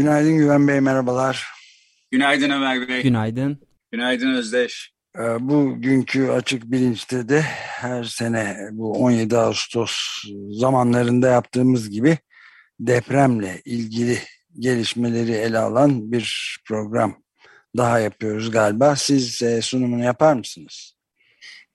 Günaydın Güven Bey, merhabalar. Günaydın Ömer Bey. Günaydın. Günaydın Özdeş. Ee, bugünkü açık bilinçte de her sene bu 17 Ağustos zamanlarında yaptığımız gibi depremle ilgili gelişmeleri ele alan bir program daha yapıyoruz galiba. Siz e, sunumunu yapar mısınız?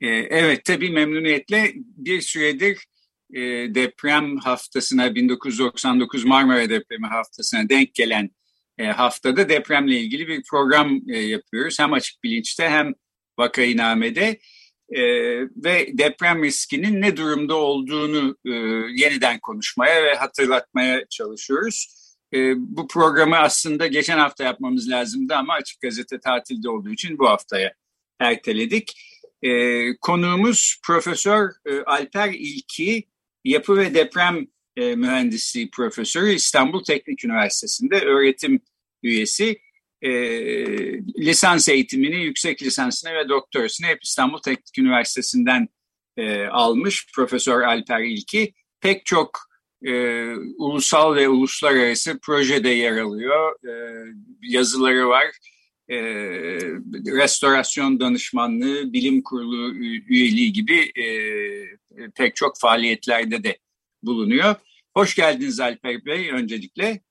Ee, evet tabii memnuniyetle bir süredir e, deprem haftasına 1999 Marmara depremi haftasına denk gelen e, haftada depremle ilgili bir program e, yapıyoruz. Hem açık bilinçte hem vakainamede ve deprem riskinin ne durumda olduğunu yeniden konuşmaya ve hatırlatmaya çalışıyoruz. Bu programı aslında geçen hafta yapmamız lazımdı ama Açık Gazete tatilde olduğu için bu haftaya erteledik. E, konuğumuz Profesör Alper İlki, Yapı ve Deprem e, Mühendisliği Profesörü İstanbul Teknik Üniversitesi'nde öğretim üyesi. E, lisans eğitimini, yüksek lisansını ve doktorasını hep İstanbul Teknik Üniversitesi'nden e, almış Profesör Alper İlki. Pek çok e, ulusal ve uluslararası projede yer alıyor. E, yazıları var e, restorasyon danışmanlığı, bilim kurulu üyeliği gibi e, pek çok faaliyetlerde de bulunuyor. Hoş geldiniz Alper Bey öncelikle.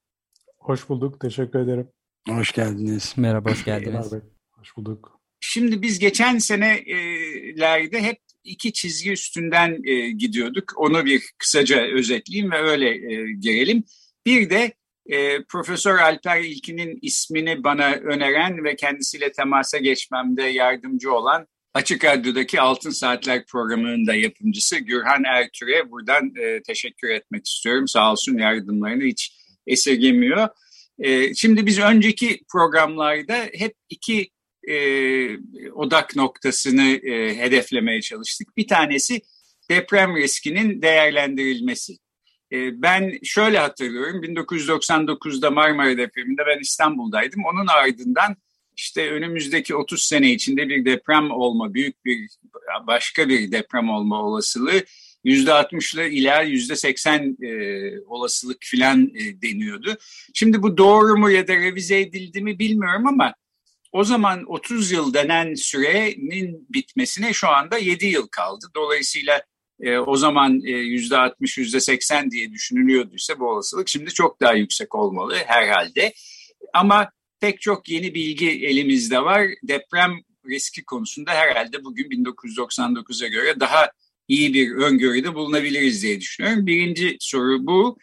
Hoş bulduk, teşekkür ederim. Hoş geldiniz. Merhaba, hoş geldiniz. Merhaba, hoş bulduk. Şimdi biz geçen senelerde hep iki çizgi üstünden e, gidiyorduk. Onu bir kısaca özetleyeyim ve öyle e, gelelim. Bir de e, Profesör Alper İlkin'in ismini bana öneren ve kendisiyle temasa geçmemde yardımcı olan Açık Radyo'daki Altın Saatler programının da yapımcısı Gürhan Ertür'e buradan e, teşekkür etmek istiyorum. Sağ olsun yardımlarını hiç esirgemiyor. E, şimdi biz önceki programlarda hep iki e, odak noktasını e, hedeflemeye çalıştık. Bir tanesi deprem riskinin değerlendirilmesi. Ee, ben şöyle hatırlıyorum 1999'da Marmara depreminde ben İstanbul'daydım. Onun ardından işte önümüzdeki 30 sene içinde bir deprem olma, büyük bir başka bir deprem olma olasılığı %60'lı ila %80 e, olasılık filan e, deniyordu. Şimdi bu doğru mu ya da revize edildi mi bilmiyorum ama o zaman 30 yıl denen sürenin bitmesine şu anda 7 yıl kaldı. Dolayısıyla e, o zaman e, yüzde 60, yüzde 80 diye düşünülüyorduysa bu olasılık şimdi çok daha yüksek olmalı herhalde. Ama pek çok yeni bilgi elimizde var. Deprem riski konusunda herhalde bugün 1999'a göre daha iyi bir öngörüde bulunabiliriz diye düşünüyorum. Birinci soru bu.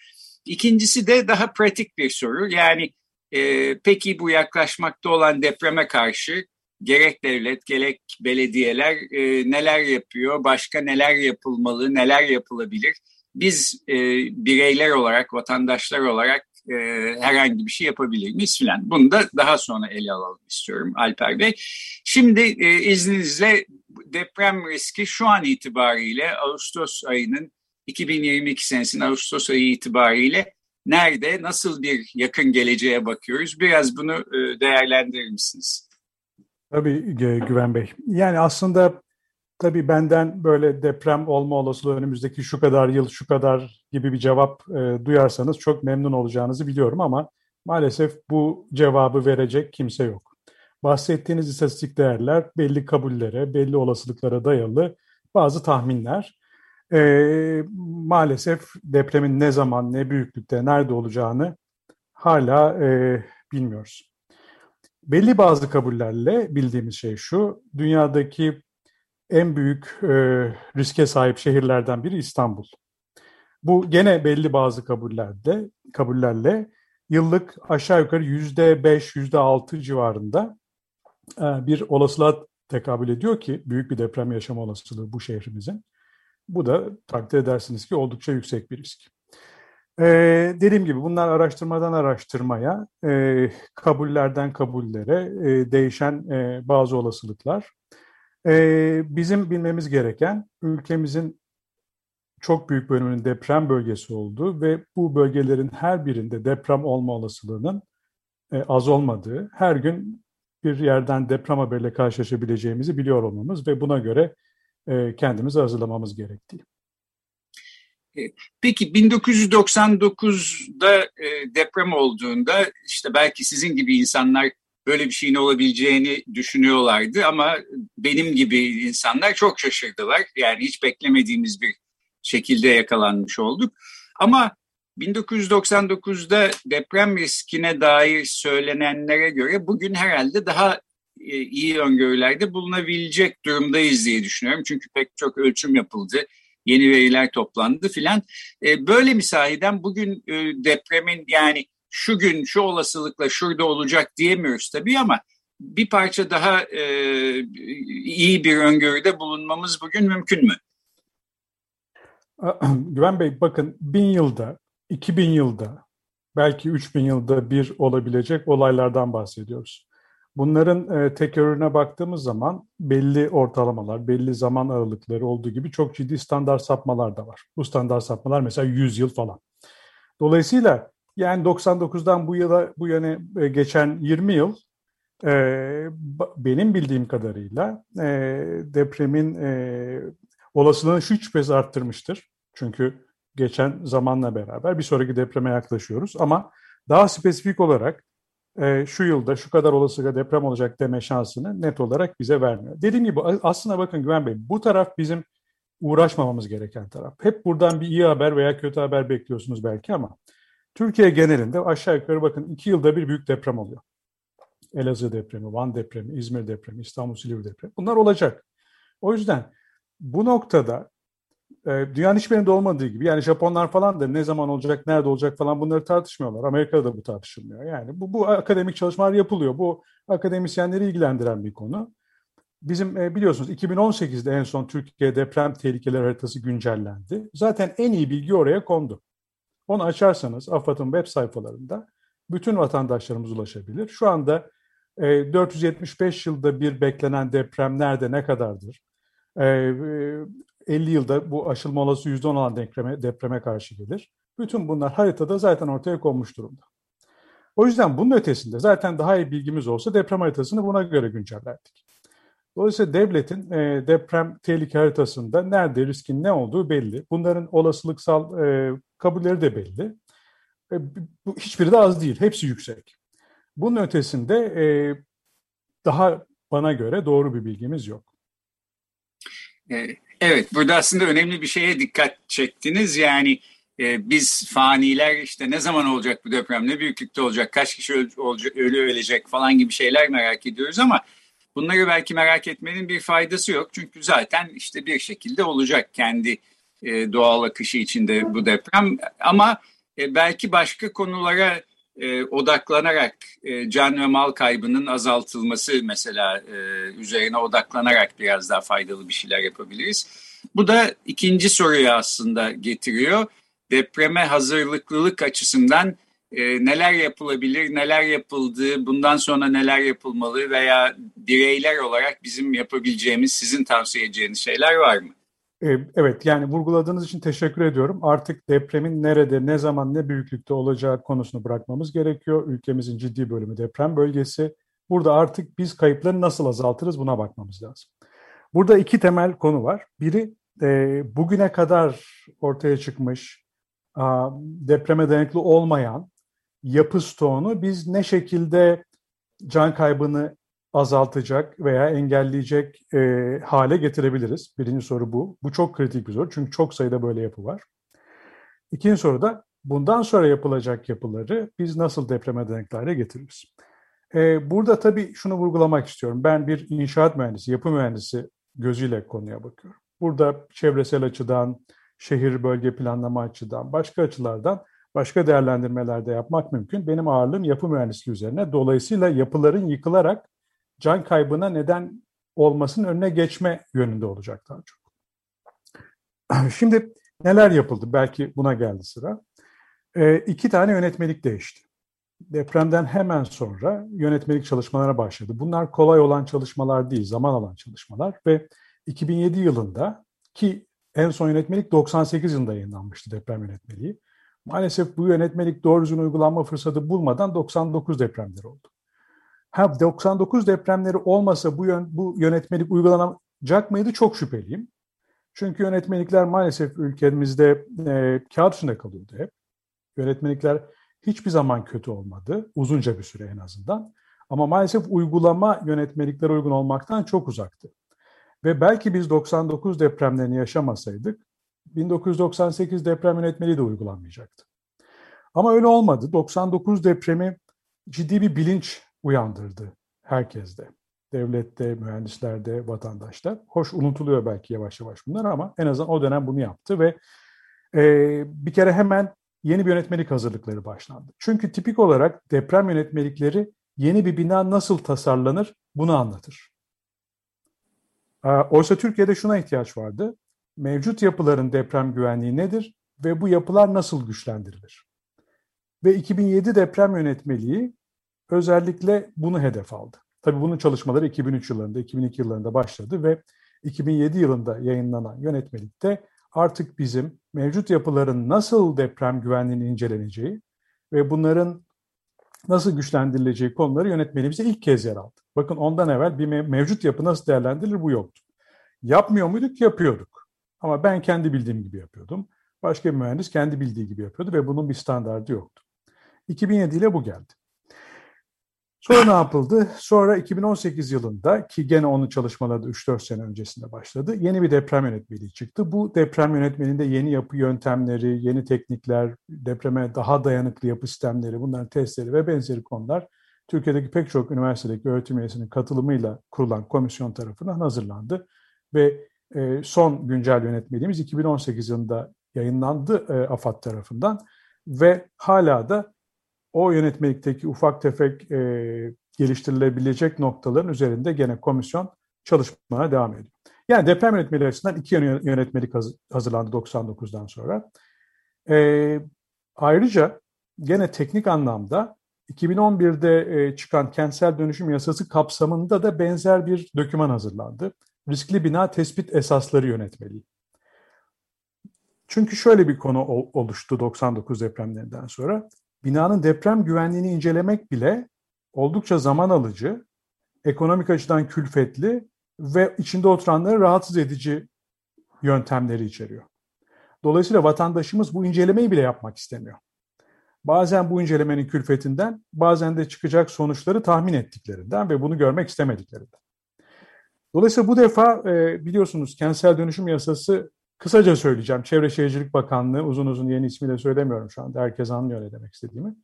İkincisi de daha pratik bir soru. Yani e, peki bu yaklaşmakta olan depreme karşı gerek devlet gerek belediyeler e, neler yapıyor, başka neler yapılmalı, neler yapılabilir. Biz e, bireyler olarak, vatandaşlar olarak e, herhangi bir şey yapabilir miyiz filan. Bunu da daha sonra ele alalım istiyorum Alper Bey. Şimdi e, izninizle deprem riski şu an itibariyle Ağustos ayının 2022 senesinin Ağustos ayı itibariyle nerede, nasıl bir yakın geleceğe bakıyoruz? Biraz bunu e, değerlendirir misiniz? Tabii Güven Bey. Yani aslında tabii benden böyle deprem olma olasılığı önümüzdeki şu kadar yıl, şu kadar gibi bir cevap e, duyarsanız çok memnun olacağınızı biliyorum ama maalesef bu cevabı verecek kimse yok. Bahsettiğiniz istatistik değerler belli kabullere, belli olasılıklara dayalı bazı tahminler. E, maalesef depremin ne zaman, ne büyüklükte, nerede olacağını hala e, bilmiyoruz. Belli bazı kabullerle bildiğimiz şey şu, dünyadaki en büyük e, riske sahip şehirlerden biri İstanbul. Bu gene belli bazı kabullerle, kabullerle yıllık aşağı yukarı yüzde beş, yüzde altı civarında e, bir olasılığa tekabül ediyor ki büyük bir deprem yaşama olasılığı bu şehrimizin. Bu da takdir edersiniz ki oldukça yüksek bir risk. E, dediğim gibi bunlar araştırmadan araştırmaya, e, kabullerden kabullere e, değişen e, bazı olasılıklar. E, bizim bilmemiz gereken ülkemizin çok büyük bölümünün deprem bölgesi olduğu ve bu bölgelerin her birinde deprem olma olasılığının e, az olmadığı, her gün bir yerden deprem haberiyle karşılaşabileceğimizi biliyor olmamız ve buna göre e, kendimizi hazırlamamız gerektiği. E, peki 1999'da e, deprem olduğunda işte belki sizin gibi insanlar böyle bir şeyin olabileceğini düşünüyorlardı ama benim gibi insanlar çok şaşırdılar. Yani hiç beklemediğimiz bir şekilde yakalanmış olduk. Ama 1999'da deprem riskine dair söylenenlere göre bugün herhalde daha e, iyi öngörülerde bulunabilecek durumdayız diye düşünüyorum. Çünkü pek çok ölçüm yapıldı, yeni veriler toplandı filan. E, böyle mi sahiden bugün e, depremin yani şu gün şu olasılıkla şurada olacak diyemiyoruz tabii ama bir parça daha iyi bir öngörüde bulunmamız bugün mümkün mü? Güven Bey bakın bin yılda, 2000 yılda, belki 3000 yılda bir olabilecek olaylardan bahsediyoruz. Bunların e, tekerrürüne baktığımız zaman belli ortalamalar, belli zaman aralıkları olduğu gibi çok ciddi standart sapmalar da var. Bu standart sapmalar mesela 100 yıl falan. Dolayısıyla yani 99'dan bu yıla bu yana e, geçen 20 yıl e, benim bildiğim kadarıyla e, depremin e, olasılığını şu şüphesiz arttırmıştır. Çünkü geçen zamanla beraber bir sonraki depreme yaklaşıyoruz. Ama daha spesifik olarak e, şu yılda şu kadar olasılıkla deprem olacak deme şansını net olarak bize vermiyor. Dediğim gibi aslında bakın Güven Bey bu taraf bizim uğraşmamamız gereken taraf. Hep buradan bir iyi haber veya kötü haber bekliyorsunuz belki ama Türkiye genelinde aşağı yukarı bakın iki yılda bir büyük deprem oluyor. Elazığ depremi, Van depremi, İzmir depremi, İstanbul Silivri depremi. Bunlar olacak. O yüzden bu noktada e, dünyanın hiçbirinde olmadığı gibi yani Japonlar falan da ne zaman olacak, nerede olacak falan bunları tartışmıyorlar. Amerika'da da bu tartışılmıyor. Yani bu, bu akademik çalışmalar yapılıyor. Bu akademisyenleri ilgilendiren bir konu. Bizim e, biliyorsunuz 2018'de en son Türkiye deprem tehlikeleri haritası güncellendi. Zaten en iyi bilgi oraya kondu. Onu açarsanız AFAD'ın web sayfalarında bütün vatandaşlarımız ulaşabilir. Şu anda e, 475 yılda bir beklenen deprem nerede ne kadardır? E, 50 yılda bu aşılma olası %10 olan depreme, depreme karşı gelir. Bütün bunlar haritada zaten ortaya konmuş durumda. O yüzden bunun ötesinde zaten daha iyi bilgimiz olsa deprem haritasını buna göre güncellerdik. Dolayısıyla devletin e, deprem tehlike haritasında nerede riskin ne olduğu belli. Bunların olasılıksal e, kabulleri de belli. E, bu, hiçbiri de az değil, hepsi yüksek. Bunun ötesinde e, daha bana göre doğru bir bilgimiz yok. E, Evet, burada aslında önemli bir şeye dikkat çektiniz. Yani e, biz faniler işte ne zaman olacak bu deprem, ne büyüklükte olacak, kaç kişi ölü ölecek falan gibi şeyler merak ediyoruz ama bunları belki merak etmenin bir faydası yok. Çünkü zaten işte bir şekilde olacak kendi e, doğal akışı içinde bu deprem. Ama e, belki başka konulara e, odaklanarak e, can ve mal kaybının azaltılması mesela e, üzerine odaklanarak biraz daha faydalı bir şeyler yapabiliriz. Bu da ikinci soruyu aslında getiriyor. Depreme hazırlıklılık açısından e, neler yapılabilir, neler yapıldı, bundan sonra neler yapılmalı veya bireyler olarak bizim yapabileceğimiz, sizin tavsiye edeceğiniz şeyler var mı? Ee, evet yani vurguladığınız için teşekkür ediyorum. Artık depremin nerede, ne zaman, ne büyüklükte olacağı konusunu bırakmamız gerekiyor. Ülkemizin ciddi bölümü deprem bölgesi. Burada artık biz kayıpları nasıl azaltırız buna bakmamız lazım. Burada iki temel konu var. Biri e, bugüne kadar ortaya çıkmış a, depreme dayanıklı olmayan yapı stoğunu biz ne şekilde can kaybını azaltacak veya engelleyecek e, hale getirebiliriz? Birinci soru bu. Bu çok kritik bir soru çünkü çok sayıda böyle yapı var. İkinci soru da bundan sonra yapılacak yapıları biz nasıl depreme dayanıklı hale getiririz? E, burada tabii şunu vurgulamak istiyorum. Ben bir inşaat mühendisi, yapı mühendisi gözüyle konuya bakıyorum. Burada çevresel açıdan, şehir bölge planlama açıdan, başka açılardan başka değerlendirmeler de yapmak mümkün. Benim ağırlığım yapı mühendisliği üzerine. Dolayısıyla yapıların yıkılarak can kaybına neden olmasının önüne geçme yönünde olacak daha çok. Şimdi neler yapıldı? Belki buna geldi sıra. E, iki tane yönetmelik değişti. Depremden hemen sonra yönetmelik çalışmalara başladı. Bunlar kolay olan çalışmalar değil, zaman alan çalışmalar ve 2007 yılında ki en son yönetmelik 98 yılında yayınlanmıştı deprem yönetmeliği. Maalesef bu yönetmelik doğru düzgün uygulanma fırsatı bulmadan 99 depremleri oldu. Ha 99 depremleri olmasa bu, yön, bu yönetmelik uygulanacak mıydı çok şüpheliyim. Çünkü yönetmelikler maalesef ülkemizde e, kağıt üstünde kalıyordu hep. Yönetmelikler hiçbir zaman kötü olmadı. Uzunca bir süre en azından. Ama maalesef uygulama yönetmeliklere uygun olmaktan çok uzaktı. Ve belki biz 99 depremlerini yaşamasaydık 1998 deprem yönetmeliği de uygulanmayacaktı. Ama öyle olmadı. 99 depremi ciddi bir bilinç uyandırdı herkeste. Devlette, mühendislerde, vatandaşlar. Hoş unutuluyor belki yavaş yavaş bunlar ama en azından o dönem bunu yaptı ve e, bir kere hemen yeni bir yönetmelik hazırlıkları başlandı. Çünkü tipik olarak deprem yönetmelikleri yeni bir bina nasıl tasarlanır bunu anlatır. Oysa Türkiye'de şuna ihtiyaç vardı. Mevcut yapıların deprem güvenliği nedir ve bu yapılar nasıl güçlendirilir? Ve 2007 deprem yönetmeliği özellikle bunu hedef aldı. Tabii bunun çalışmaları 2003 yıllarında, 2002 yıllarında başladı ve 2007 yılında yayınlanan yönetmelikte artık bizim mevcut yapıların nasıl deprem güvenliğini inceleneceği ve bunların nasıl güçlendirileceği konuları yönetmeliğimize ilk kez yer aldı. Bakın ondan evvel bir mevcut yapı nasıl değerlendirilir bu yoktu. Yapmıyor muyduk? Yapıyorduk. Ama ben kendi bildiğim gibi yapıyordum. Başka bir mühendis kendi bildiği gibi yapıyordu ve bunun bir standardı yoktu. 2007 ile bu geldi. Sonra ne yapıldı? Sonra 2018 yılında ki gene onun çalışmaları da 3-4 sene öncesinde başladı. Yeni bir deprem yönetmeliği çıktı. Bu deprem yönetmeliğinde yeni yapı yöntemleri, yeni teknikler, depreme daha dayanıklı yapı sistemleri, bunların testleri ve benzeri konular Türkiye'deki pek çok üniversitedeki öğretim üyesinin katılımıyla kurulan komisyon tarafından hazırlandı. Ve e, son güncel yönetmeliğimiz 2018 yılında yayınlandı e, AFAD tarafından ve hala da o yönetmelikteki ufak tefek e, geliştirilebilecek noktaların üzerinde gene komisyon çalışmaya devam ediyor. Yani deprem yönetmeliği açısından iki yönetmelik hazırlandı 99'dan sonra. E, ayrıca gene teknik anlamda 2011'de e, çıkan kentsel dönüşüm yasası kapsamında da benzer bir doküman hazırlandı. Riskli bina tespit esasları yönetmeliği. Çünkü şöyle bir konu oluştu 99 depremlerinden sonra binanın deprem güvenliğini incelemek bile oldukça zaman alıcı, ekonomik açıdan külfetli ve içinde oturanları rahatsız edici yöntemleri içeriyor. Dolayısıyla vatandaşımız bu incelemeyi bile yapmak istemiyor. Bazen bu incelemenin külfetinden, bazen de çıkacak sonuçları tahmin ettiklerinden ve bunu görmek istemediklerinden. Dolayısıyla bu defa biliyorsunuz kentsel dönüşüm yasası Kısaca söyleyeceğim. Çevre Şehircilik Bakanlığı, uzun uzun yeni ismiyle söylemiyorum şu anda. Herkes anlıyor ne demek istediğimi.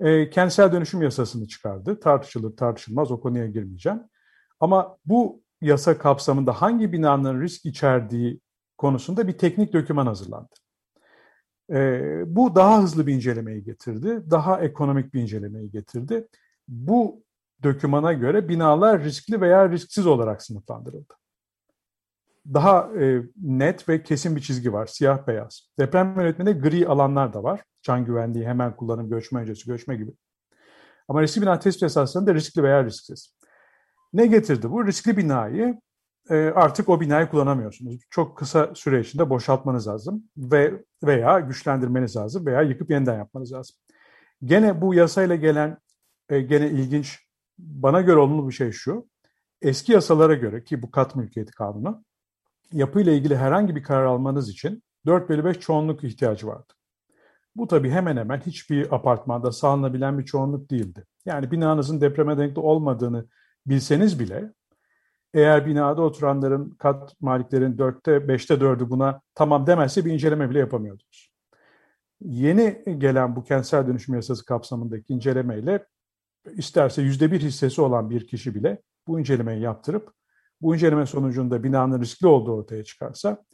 E, kentsel dönüşüm yasasını çıkardı. Tartışılır, tartışılmaz. O konuya girmeyeceğim. Ama bu yasa kapsamında hangi binanın risk içerdiği konusunda bir teknik döküman hazırlandı. E, bu daha hızlı bir incelemeyi getirdi. Daha ekonomik bir incelemeyi getirdi. Bu dökümana göre binalar riskli veya risksiz olarak sınıflandırıldı daha e, net ve kesin bir çizgi var. Siyah beyaz. Deprem yönetmeninde gri alanlar da var. Can güvenliği, hemen kullanım, göçme öncesi, göçme gibi. Ama riskli bina tespit esaslarında riskli veya risksiz. Ne getirdi bu? Riskli binayı e, artık o binayı kullanamıyorsunuz. Çok kısa süre içinde boşaltmanız lazım ve veya güçlendirmeniz lazım veya yıkıp yeniden yapmanız lazım. Gene bu yasayla gelen e, gene ilginç bana göre olumlu bir şey şu. Eski yasalara göre ki bu kat mülkiyeti kanunu yapıyla ilgili herhangi bir karar almanız için 4 bölü 5 çoğunluk ihtiyacı vardı. Bu tabii hemen hemen hiçbir apartmanda sağlanabilen bir çoğunluk değildi. Yani binanızın depreme denkli olmadığını bilseniz bile eğer binada oturanların kat maliklerin dörtte beşte dördü buna tamam demezse bir inceleme bile yapamıyordunuz. Yeni gelen bu kentsel dönüşüm yasası kapsamındaki incelemeyle isterse yüzde bir hissesi olan bir kişi bile bu incelemeyi yaptırıp bu inceleme sonucunda binanın riskli olduğu ortaya çıkarsa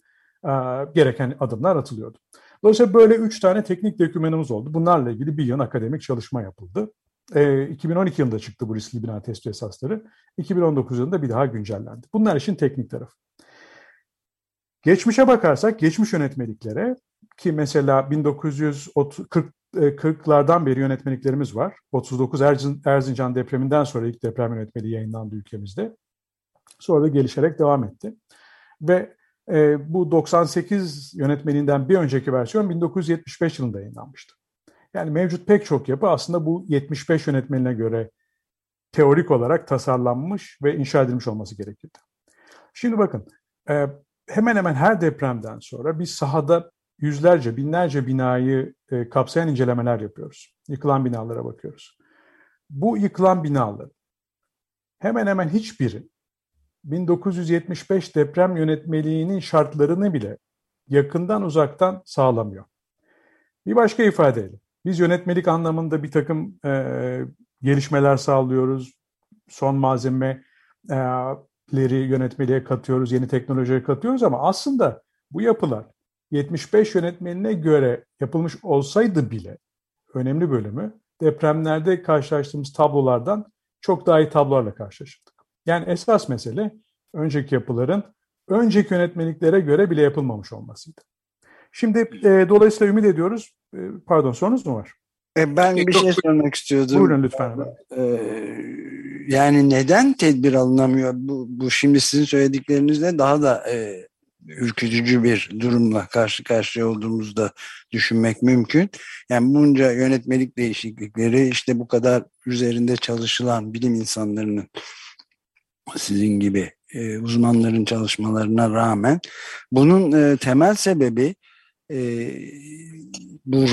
e, gereken adımlar atılıyordu. Dolayısıyla böyle üç tane teknik dokümanımız oldu. Bunlarla ilgili bir yıl akademik çalışma yapıldı. E, 2012 yılında çıktı bu riskli bina tespit esasları. 2019 yılında bir daha güncellendi. Bunlar için teknik tarafı. Geçmişe bakarsak geçmiş yönetmeliklere ki mesela 1940 40'lardan beri yönetmeliklerimiz var. 39 Erzincan depreminden sonra ilk deprem yönetmeliği yayınlandı ülkemizde. Sonra da gelişerek devam etti. Ve e, bu 98 yönetmeliğinden bir önceki versiyon 1975 yılında yayınlanmıştı. Yani mevcut pek çok yapı aslında bu 75 yönetmeliğine göre teorik olarak tasarlanmış ve inşa edilmiş olması gerekirdi. Şimdi bakın, e, hemen hemen her depremden sonra biz sahada yüzlerce, binlerce binayı e, kapsayan incelemeler yapıyoruz. Yıkılan binalara bakıyoruz. Bu yıkılan binaların hemen hemen hiçbiri 1975 deprem yönetmeliğinin şartlarını bile yakından uzaktan sağlamıyor. Bir başka ifadeyle, biz yönetmelik anlamında bir takım e, gelişmeler sağlıyoruz, son malzemeleri yönetmeliğe katıyoruz, yeni teknolojiye katıyoruz ama aslında bu yapılar 75 yönetmenine göre yapılmış olsaydı bile önemli bölümü depremlerde karşılaştığımız tablolardan çok daha iyi tablolarla karşılaştık. Yani esas mesele önceki yapıların önceki yönetmeliklere göre bile yapılmamış olmasıydı. Şimdi e, dolayısıyla ümit ediyoruz. E, pardon sorunuz mu var? E, ben bir şey sormak istiyordum. Buyurun lütfen. E, yani neden tedbir alınamıyor? Bu, bu şimdi sizin söylediklerinizle daha da e, ürkütücü bir durumla karşı karşıya olduğumuzda düşünmek mümkün. Yani bunca yönetmelik değişiklikleri işte bu kadar üzerinde çalışılan bilim insanlarının sizin gibi e, uzmanların çalışmalarına rağmen bunun e, temel sebebi e, bu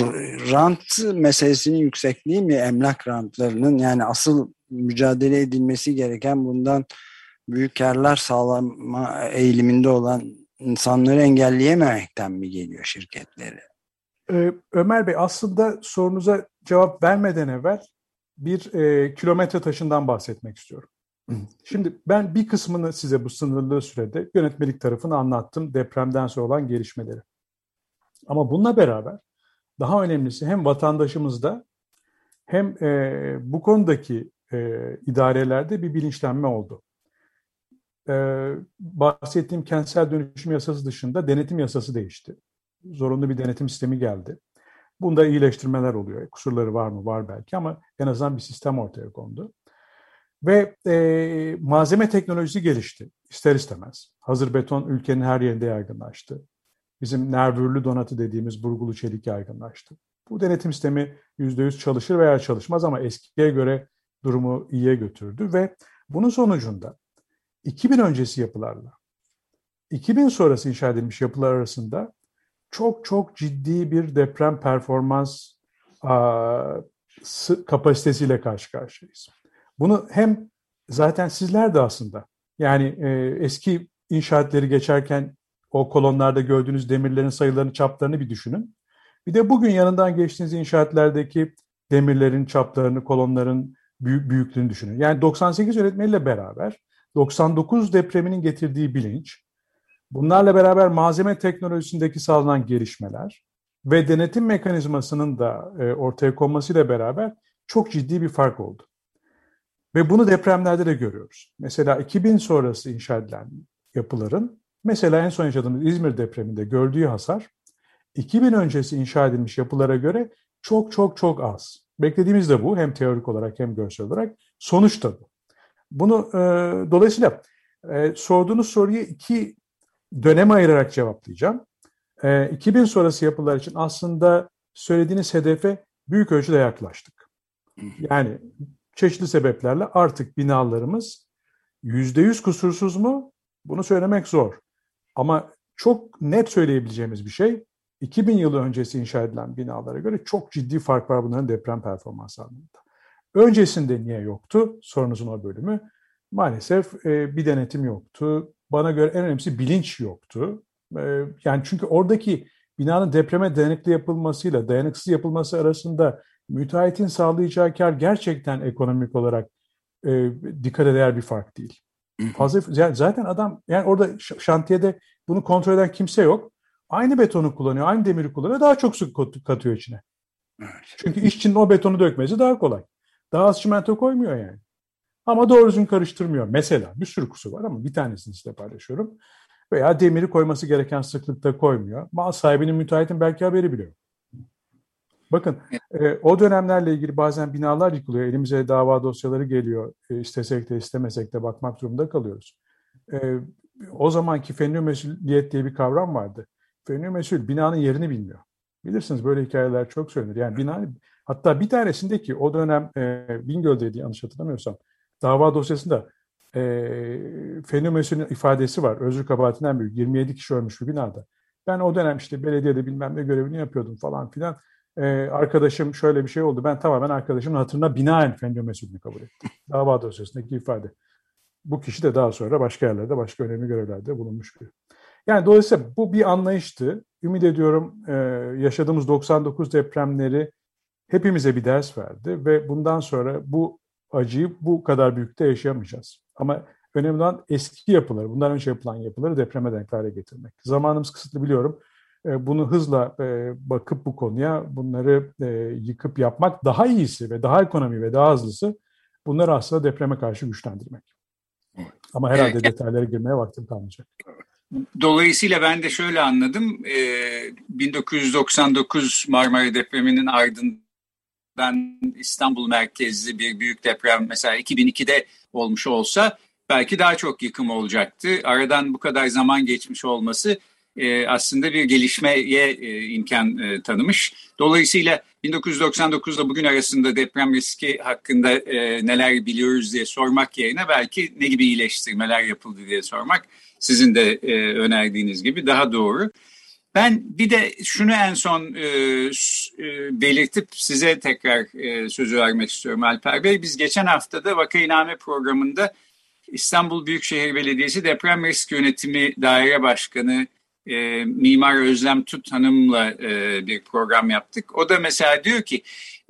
rant meselesinin yüksekliği mi emlak rantlarının yani asıl mücadele edilmesi gereken bundan büyük karlar sağlama eğiliminde olan insanları engelleyememekten mi geliyor şirketleri? Ee, Ömer Bey aslında sorunuza cevap vermeden evvel bir e, kilometre taşından bahsetmek istiyorum. Şimdi ben bir kısmını size bu sınırlı sürede yönetmelik tarafını anlattım depremden sonra olan gelişmeleri. Ama bununla beraber daha önemlisi hem vatandaşımızda hem e, bu konudaki e, idarelerde bir bilinçlenme oldu. E, bahsettiğim kentsel dönüşüm yasası dışında denetim yasası değişti. Zorunlu bir denetim sistemi geldi. Bunda iyileştirmeler oluyor. Kusurları var mı? Var belki ama en azından bir sistem ortaya kondu. Ve e, malzeme teknolojisi gelişti ister istemez. Hazır beton ülkenin her yerinde yaygınlaştı. Bizim nervürlü donatı dediğimiz burgulu çelik yaygınlaştı. Bu denetim sistemi %100 çalışır veya çalışmaz ama eskiye göre durumu iyiye götürdü ve bunun sonucunda 2000 öncesi yapılarla 2000 sonrası inşa edilmiş yapılar arasında çok çok ciddi bir deprem performans a, kapasitesiyle karşı karşıyayız. Bunu hem zaten sizler de aslında yani e, eski inşaatları geçerken o kolonlarda gördüğünüz demirlerin sayılarını, çaplarını bir düşünün. Bir de bugün yanından geçtiğiniz inşaatlerdeki demirlerin çaplarını, kolonların büyük, büyüklüğünü düşünün. Yani 98 yönetmeliyle beraber 99 depreminin getirdiği bilinç, bunlarla beraber malzeme teknolojisindeki sağlanan gelişmeler ve denetim mekanizmasının da e, ortaya konmasıyla beraber çok ciddi bir fark oldu. Ve bunu depremlerde de görüyoruz. Mesela 2000 sonrası inşa edilen yapıların, mesela en son yaşadığımız İzmir depreminde gördüğü hasar, 2000 öncesi inşa edilmiş yapılara göre çok çok çok az. Beklediğimiz de bu hem teorik olarak hem görsel olarak. Sonuç da bu. Bunu e, dolayısıyla e, sorduğunuz soruyu iki döneme ayırarak cevaplayacağım. E, 2000 sonrası yapılar için aslında söylediğiniz hedefe büyük ölçüde yaklaştık. Yani çeşitli sebeplerle artık binalarımız yüzde yüz kusursuz mu? Bunu söylemek zor. Ama çok net söyleyebileceğimiz bir şey 2000 yılı öncesi inşa edilen binalara göre çok ciddi fark var bunların deprem performansı anlamında. Öncesinde niye yoktu? Sorunuzun o bölümü. Maalesef e, bir denetim yoktu. Bana göre en önemlisi bilinç yoktu. E, yani çünkü oradaki binanın depreme dayanıklı yapılmasıyla dayanıksız yapılması arasında müteahhitin sağlayacağı kar gerçekten ekonomik olarak e, dikkat eder bir fark değil. Fazla zaten adam yani orada şantiyede bunu kontrol eden kimse yok. Aynı betonu kullanıyor, aynı demiri kullanıyor, daha çok su katıyor içine. Çünkü işçinin o betonu dökmesi daha kolay. Daha az çimento koymuyor yani. Ama doğru düzgün karıştırmıyor. Mesela bir sürü kusur var ama bir tanesini size paylaşıyorum. Veya demiri koyması gereken sıklıkta koymuyor. Mal sahibinin müteahhitin belki haberi bile yok. Bakın e, o dönemlerle ilgili bazen binalar yıkılıyor. Elimize dava dosyaları geliyor. E, istesek de istemesek de bakmak durumunda kalıyoruz. E, o zamanki fenli mesuliyet diye bir kavram vardı. Fenli mesul binanın yerini bilmiyor. Bilirsiniz böyle hikayeler çok söylenir. Yani bina hatta bir tanesinde ki o dönem e, Bingöl'deydi yanlış hatırlamıyorsam dava dosyasında e, fenli mesulün ifadesi var. Özür kabahatinden büyük. 27 kişi ölmüş bir binada. Ben o dönem işte belediyede bilmem ne görevini yapıyordum falan filan. Ee, arkadaşım şöyle bir şey oldu. Ben tamamen arkadaşımın hatırına binaen fenli mesulünü kabul ettim. Dava dosyasındaki ifade. Bu kişi de daha sonra başka yerlerde, başka önemli görevlerde bulunmuş biri. Yani dolayısıyla bu bir anlayıştı. Ümit ediyorum e, yaşadığımız 99 depremleri hepimize bir ders verdi ve bundan sonra bu acıyı bu kadar büyükte yaşayamayacağız. Ama önemli olan eski yapıları, bundan önce yapılan yapıları depreme denk hale getirmek. Zamanımız kısıtlı biliyorum. E, bunu hızla e, bakıp bu konuya bunları e, yıkıp yapmak daha iyisi ve daha ekonomi ve daha hızlısı bunları aslında depreme karşı güçlendirmek. Ama herhalde evet. detaylara girmeye vaktim kalmayacak. Dolayısıyla ben de şöyle anladım. 1999 Marmara depreminin ardından İstanbul merkezli bir büyük deprem mesela 2002'de olmuş olsa belki daha çok yıkım olacaktı. Aradan bu kadar zaman geçmiş olması e, aslında bir gelişmeye e, imkan e, tanımış. Dolayısıyla 1999 ile bugün arasında deprem riski hakkında e, neler biliyoruz diye sormak yerine belki ne gibi iyileştirmeler yapıldı diye sormak sizin de e, önerdiğiniz gibi daha doğru. Ben bir de şunu en son e, e, belirtip size tekrar e, sözü vermek istiyorum Alper Bey. Biz geçen haftada Vakainame programında İstanbul Büyükşehir Belediyesi Deprem Risk Yönetimi Daire Başkanı e, Mimar Özlem Tut Hanım'la e, bir program yaptık. O da mesela diyor ki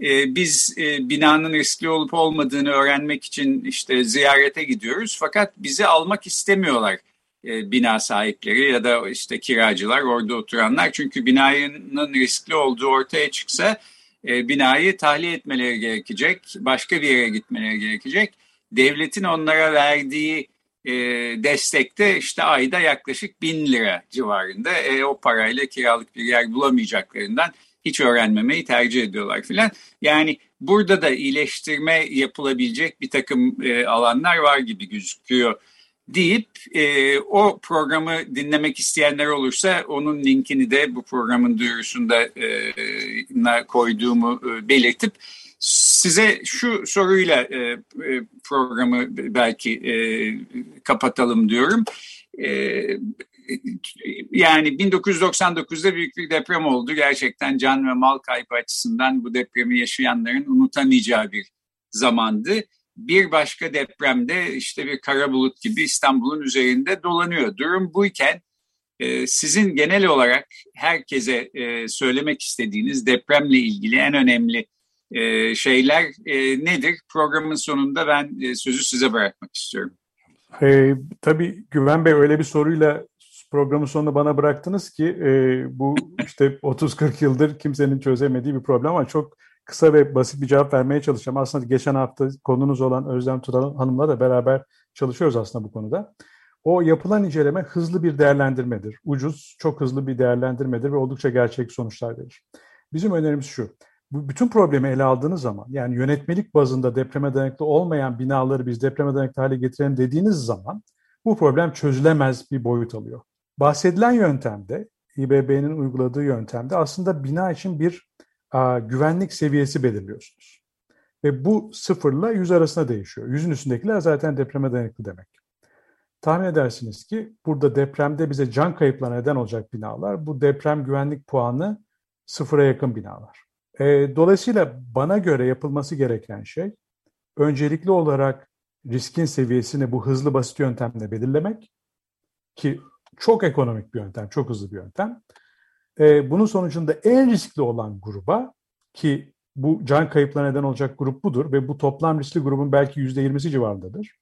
e, biz e, binanın riskli olup olmadığını öğrenmek için işte ziyarete gidiyoruz fakat bizi almak istemiyorlar e, bina sahipleri ya da işte kiracılar orada oturanlar. Çünkü binanın riskli olduğu ortaya çıksa e, binayı tahliye etmeleri gerekecek, başka bir yere gitmeleri gerekecek. Devletin onlara verdiği e, destekte işte ayda yaklaşık bin lira civarında. E, o parayla kiralık bir yer bulamayacaklarından hiç öğrenmemeyi tercih ediyorlar filan. Yani burada da iyileştirme yapılabilecek bir takım e, alanlar var gibi gözüküyor deyip e, o programı dinlemek isteyenler olursa onun linkini de bu programın duyurusunda e, koyduğumu e, belirtip size şu soruyla e, e, programı belki e, kapatalım diyorum. E, yani 1999'da büyük bir deprem oldu. Gerçekten can ve mal kaybı açısından bu depremi yaşayanların unutamayacağı bir zamandı. Bir başka depremde işte bir kara bulut gibi İstanbul'un üzerinde dolanıyor. Durum buyken e, sizin genel olarak herkese e, söylemek istediğiniz depremle ilgili en önemli e, şeyler e, nedir? Programın sonunda ben e, sözü size bırakmak istiyorum. E, tabii Güven Bey öyle bir soruyla programın sonunu bana bıraktınız ki e, bu işte 30-40 yıldır kimsenin çözemediği bir problem ama çok kısa ve basit bir cevap vermeye çalışacağım. Aslında geçen hafta konunuz olan Özlem Turan Hanım'la da beraber çalışıyoruz aslında bu konuda. O yapılan inceleme hızlı bir değerlendirmedir. Ucuz, çok hızlı bir değerlendirmedir ve oldukça gerçek sonuçlar verir. Bizim önerimiz şu bu bütün problemi ele aldığınız zaman yani yönetmelik bazında depreme dayanıklı olmayan binaları biz depreme dayanıklı hale getirelim dediğiniz zaman bu problem çözülemez bir boyut alıyor. Bahsedilen yöntemde İBB'nin uyguladığı yöntemde aslında bina için bir a, güvenlik seviyesi belirliyorsunuz. Ve bu sıfırla yüz arasında değişiyor. Yüzün üstündekiler zaten depreme dayanıklı demek. Tahmin edersiniz ki burada depremde bize can kayıplarına neden olacak binalar bu deprem güvenlik puanı sıfıra yakın binalar. E, dolayısıyla bana göre yapılması gereken şey öncelikli olarak riskin seviyesini bu hızlı basit yöntemle belirlemek ki çok ekonomik bir yöntem, çok hızlı bir yöntem. E, bunun sonucunda en riskli olan gruba ki bu can kayıplarına neden olacak grup budur ve bu toplam riskli grubun belki yüzde yirmisi civarındadır.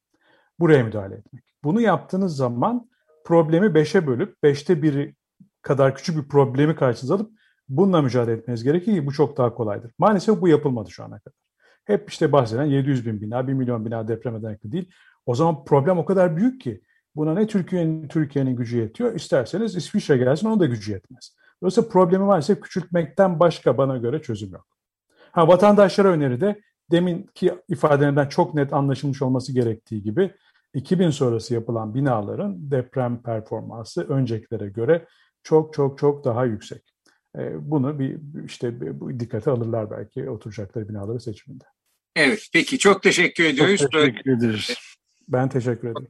Buraya müdahale etmek. Bunu yaptığınız zaman problemi beşe bölüp beşte biri kadar küçük bir problemi karşınıza alıp Bununla mücadele etmeniz gerekir ki bu çok daha kolaydır. Maalesef bu yapılmadı şu ana kadar. Hep işte bahseden 700 bin bina, 1 milyon bina depreme dayanıklı değil. O zaman problem o kadar büyük ki buna ne Türkiye'nin Türkiye'nin gücü yetiyor, isterseniz İsviçre gelsin onun da gücü yetmez. Dolayısıyla problemi varsa küçültmekten başka bana göre çözüm yok. Ha, vatandaşlara öneride deminki ifadelerimden çok net anlaşılmış olması gerektiği gibi 2000 sonrası yapılan binaların deprem performansı öncekilere göre çok çok çok daha yüksek. E, bunu bir işte bu dikkate alırlar belki oturacakları binaları seçiminde. Evet, peki çok teşekkür ediyoruz. Çok teşekkür ederiz. Ben teşekkür ederim.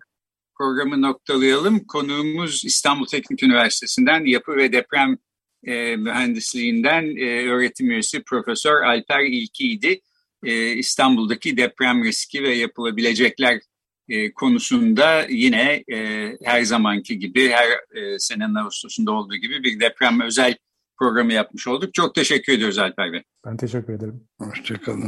Programı noktalayalım. Konuğumuz İstanbul Teknik Üniversitesi'nden Yapı ve Deprem e, Mühendisliğinden e, öğretim üyesi Profesör Alper İlki'ydi. E, İstanbul'daki deprem riski ve yapılabilecekler e, konusunda yine e, her zamanki gibi, her e, senenin Ağustos'unda olduğu gibi bir deprem özel programı yapmış olduk. Çok teşekkür ediyoruz Alper Bey. Ben teşekkür ederim. Hoşçakalın.